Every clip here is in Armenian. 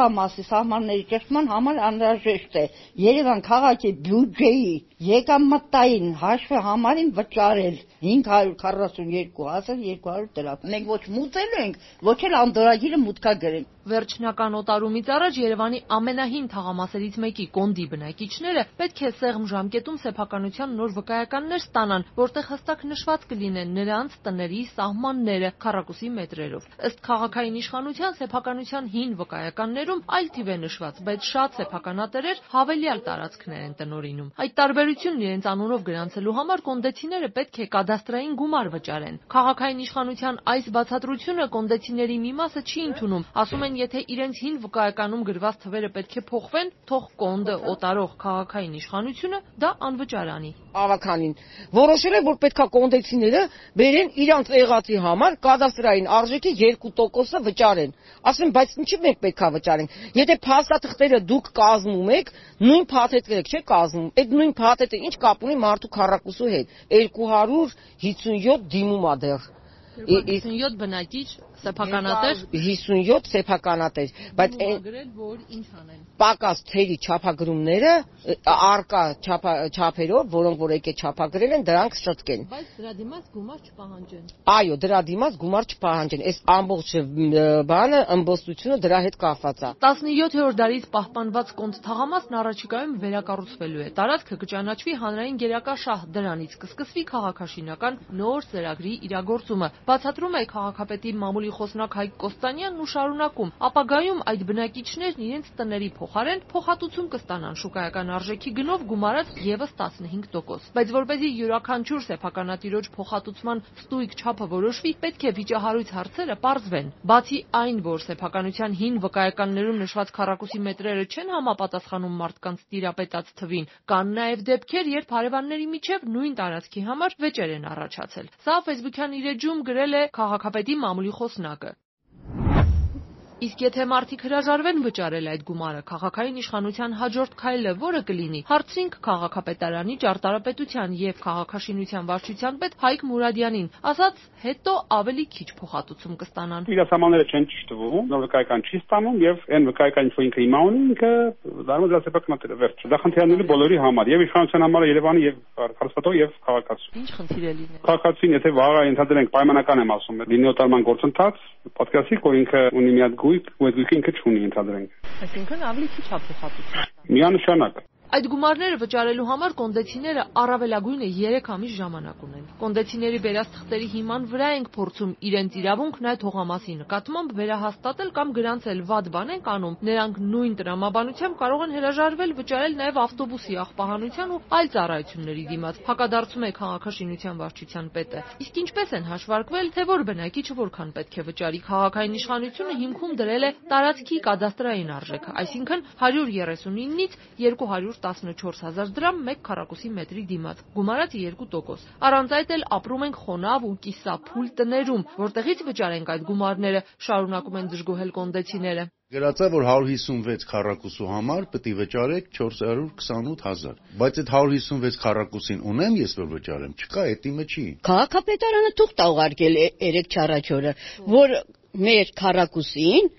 թողամասի սահմանների ճշտման համար անհրաժեշտ է Երևան քաղաքի բյուջեի եկամտային հաշվի համարին վճարել 542.200 դրամ։ Մենք ոչ մուծել ենք, ոչ էլ անդորագիրը մուտքագրել։ Վերջնական օտարումից առաջ Երևանի ամենահին թաղամասերից մեկի Կոնդի բնակիչները պետք է սեղմ ժամկետում սեփականության նոր վկայականներ ստանան, որտեղ հստակ նշված կլինեն նրանց տների սահմանները քառակուսի մետրերով։ Ըստ քաղաքային իշխանության սեփականության հին վկայականներում այլ թիվ է նշված, բայց շատ սեփականատերեր հավելյալ տարածքներ են տնօրինում։ Այդ տարբերությունն իրենց անունով գրանցելու համար կոնդեցիները պետք է կադաստրային գումար վճարեն։ Քաղաքային իշխանության այս բացատրությունը կոնդեցիների մի մասը չի ընդունում, ասում են, եթե իրենց հին վկայականում գրված թվերը պետք է փոխվեն, թող կոնդը օտարող քաղաքային իշխանությունը դա անվճար անի։ Ավականին որոշել է, որ պետքա կոնդեցիները բերեն իրանց եղածի համար կադաստրային արժեքի 2%-ը վճարեն։ Ասեմ, բայց ինչի մենք պետքա վճարենք։ Եթե փաստաթղթերը դուք կազմում եք, նույն փաթեթները չէ կազմում։ Այդ նույն փաթեթը ինչ կապ ունի մարդու քառակուսու հետ։ 257 դիմում ա դեռ 57 բնակիչ Սեփականատեր 57 սեփականատեր, բայց այն գրել, որ ինչ անեն։ Պակաս թերի չափագրումները արկա չափերով, որոնք որ եկե չափագրել են, դրանք շտկեն։ Բայց դրա դիմաց գումար չպահանջեն։ Այո, դրա դիմաց գումար չպահանջեն։ Այս ամբողջ բանը ըմբոստությունը դրա հետ կապված է։ 17-րդ դարից պահպանված կոնտ թաղամասն առաջիկայում վերակառուցվելու է։ Տարածքը կճանաչվի հանրային գերակա շահ, դրանից կսկսվի քաղաքաշինական նոր ծրագրի իրագործումը։ Բացատրում է քաղաքապետի մամուլի Գյուղի խոսնակ Հայկ Կոստանյանն ու շարունակում. ապագայում այդ բնակիչներն իրենց տների փոխարեն փոխհատուցում կստանան շուկայական արժեքի գնով գումարած եւս 15%։ Բայց որպեսզի յուրաքանչյուր սեփականատիրոջ փոխհատուցման ստույգ չափը որոշվի, պետք է վիճահարույց հարցերը պարզվեն։ Բացի այն, որ սեփականության հին վկայականներում նշված քառակուսի մետրերը չեն համապատասխանում մարդկանց տիրապետած թվին, կան նաև դեպքեր, երբ հարևանների միջև նույն տարածքի համար վեճեր են առաջացել։ Սա Facebook-յան իր էջում գրել է քաղաքապետի մամուլի խոսնակ न कर Իսկ եթե մարդիկ հրաժարվեն վճարել այդ գումարը, քաղաքային իշխանության հաջորդ քայլը որը կլինի։ Հարցրինք քաղաքապետարանի ճարտարապետության եւ քաղաքաշինության վարչության պետ Հայկ Մուրադյանին, ասաց, հետո ավելի քիչ փոխհատուցում կստանան։ Իրասամանները չեն ճշտվում, նոր վկայական չի ստանում եւ այն վկայական ինչ ինքը հիմա ունի, ինքը դառնում է դասապակմատը վերջ։ Դա խնդիրները բոլորի համար եւ իշխանության համար Երևանի եւ Արցախը եւ քաղաքացու։ Ինչ խնդիր է լինել։ Քաղաքացին եթե վաղը ընդհանրենք պայմանական եմ ասում, լինի օտարման գործընթաց, պատկասի, որ ինքը ունի մի հատ գույք, ու այդ գույքը ինքը չունի ընդհանրենք։ Այսինքն ավելի քիչ է փոխհատուցում։ Միանշանակ Այդ գումարները վճարելու համար կոնդեցիները առավելագույնը 3 ամիս ժամանակ ունեն։ Կոնդեցիների վերած թղթերի հիման վրա ենք փորձում իրենց իրավունքն այդ հողամասի նկատմամբ վերահաստատել կամ գրանցել վատ բան են անում։ Նրանք նույն տրամաբանությամբ կարող են հրաժարվել վճարել նաև ավտոբուսի աղբահանության ու այլ ծառայությունների դիմաց։ Հակադարձում է քաղաքաշինության վարչության պետը։ Իսկ ինչպես են հաշվարկվել, թե որ բնակիչը որքան պետք է վճարի։ Քաղաքային իշխանությունը հիմքում դրել է տարածքի կադաստրային արժեքը, այսինքն 139-ից 200 14000 դրամ 1 քառակուսի մետրի դիմաց, գումարած 2%։ Առանց այդ էլ ապրում ենք խոնավ ու կիսափուլ տներում, որտեղից վճարենք այդ գումարները, շարունակում են դժգոհել կոնդեցիները։ Գրածա որ 156 քառակուսու համար պետք է վճարեք 428000։ Բայց այդ 156 քառակուսին ունեմ ես որ վճարեմ, չկա, դա իմը չի։ Քաղաքապետարանը թուղթ ուղարկել է 3 չարաչորը, որ մեր քառակուսին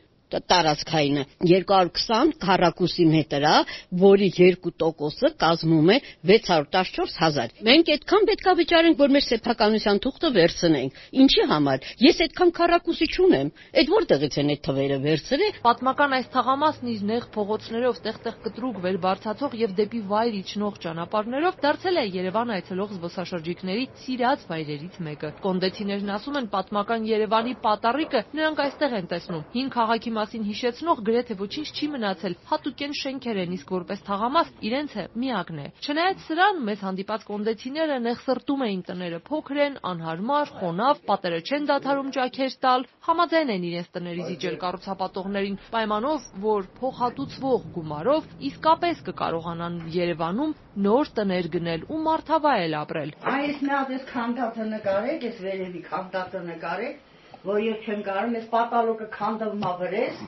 տարածքայինը 220 քառակուսի մետր է, որի 2%-ը կազմում է 614000։ Մենք այդքան պետքա վճարենք, որ մեր սեփականության թուղթը վերցնենք։ Ինչի համար։ Ես այդքան քառակուսի չունեմ։ Այդ որտեղից են այդ թվերը վերցրել։ Պատմական այս թաղամասն իր նեղ փողոցներով տեղ-տեղ կտրուկ վեր բարձացող եւ դեպի վայր իջնող ճանապարհներով դարձել է Երևան այցելող զբոսաշրջիկների սիրած վայրերից մեկը։ Կոնդեցիներն ասում են պատմական Երևանի պատառիկը նրանք այստեղ են տեսնում։ Հին քաղաքի մասին հիշեցնող գրեթե ոչինչ չի մնացել, հատուկեն շենքեր են, իսկ որպես թաղամաս իրենցը միակն է։ Չնայած սրան մեզ հանդիպած կոնդեցիները նեղսրտում էին տները փոքր են, անհարմար, խոնավ, պատերը չեն դադարում ճաքեր տալ, համաձայն են իրենց տներից իջել կառուցապատողներին պայմանով, որ փոխհատուցվող գումարով իսկապես կկարողանան Երևանում նոր տներ գնել ու մարդավայել ապրել։ Այս մի հատ էս քանդածը նկարեք, այս վերևի քանդածը նկարեք որ ես չեմ կարող, ես պատալոկը քանդվում ա վրես,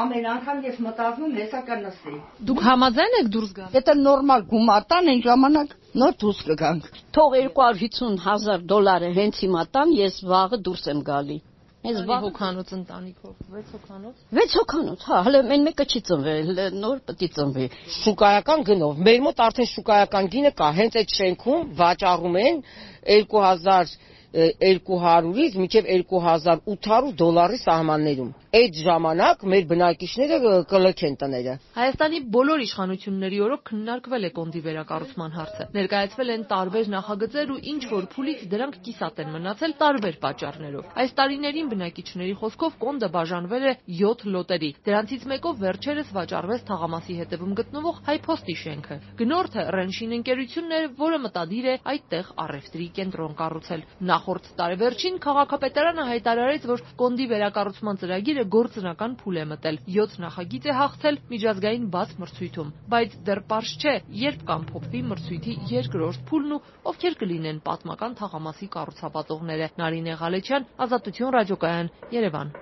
ամեն անգամ ես մտածում հեսա կնսի։ Դուք համաձայն եք դուրս գալ։ Եթե նորմալ գումար տան, այն ժամանակ նոր դուրս կգանք։ Թող 250 հազար դոլարը հենց հիմա տան, ես վաղը դուրս եմ գալի։ Հենց Բա հոկանոց ընտանիքով 6 հոկանոց։ 6 հոկանոց, հա, հələ մեն մեկը չի ծնվել, նոր պետք է ծնվի։ Շուկայական գնով։ Մեր մոտ արդեն շուկայական գինը կա, հենց այդ շենքում վաճառում են 2000 200-ից մինչև 2800 դոլարի սահմաններում։ Այդ ժամանակ մեր բնակիչները կլքեն տները։ Հայաստանի բոլոր իշխանությունների օրոք քննարկվել է կոնդի վերակառուցման հարցը։ Ներկայացվել են տարբեր նախագծեր ու ինչ որ փուլից դրանք կիսատ են մնացել տարբեր պատճառներով։ Այս տարիներին բնակիչների խոսքով կոնդը բաժանվել է 7 լոտերի։ Դրանցից մեկով վերջերս վաճառվեց թաղամասի հետևում գտնվող Հայփոստի շենքը։ Գնորդը Ռենշին ընկերությունն էր, որը մտադիր է այդտեղ առևտրի կենտրոն կառուցել։ Նախորդ տարեվերջին քաղաքապետարանը հայտարարեց, որ կոնդի վերակառուցման ծրագիրը գործնական փուլ է մտել։ 7 նախագիծ է հաղթել միջազգային բաց մրցույթում, բայց դեռ պարզ չէ, երբ կամփոփվի մրցույթի երկրորդ փուլն ու ովքեր կլինեն պատմական թաղամասի կառուցապատողները։ Նարինե Ղալեչյան, Ազատություն ռադիոկայան, Երևան։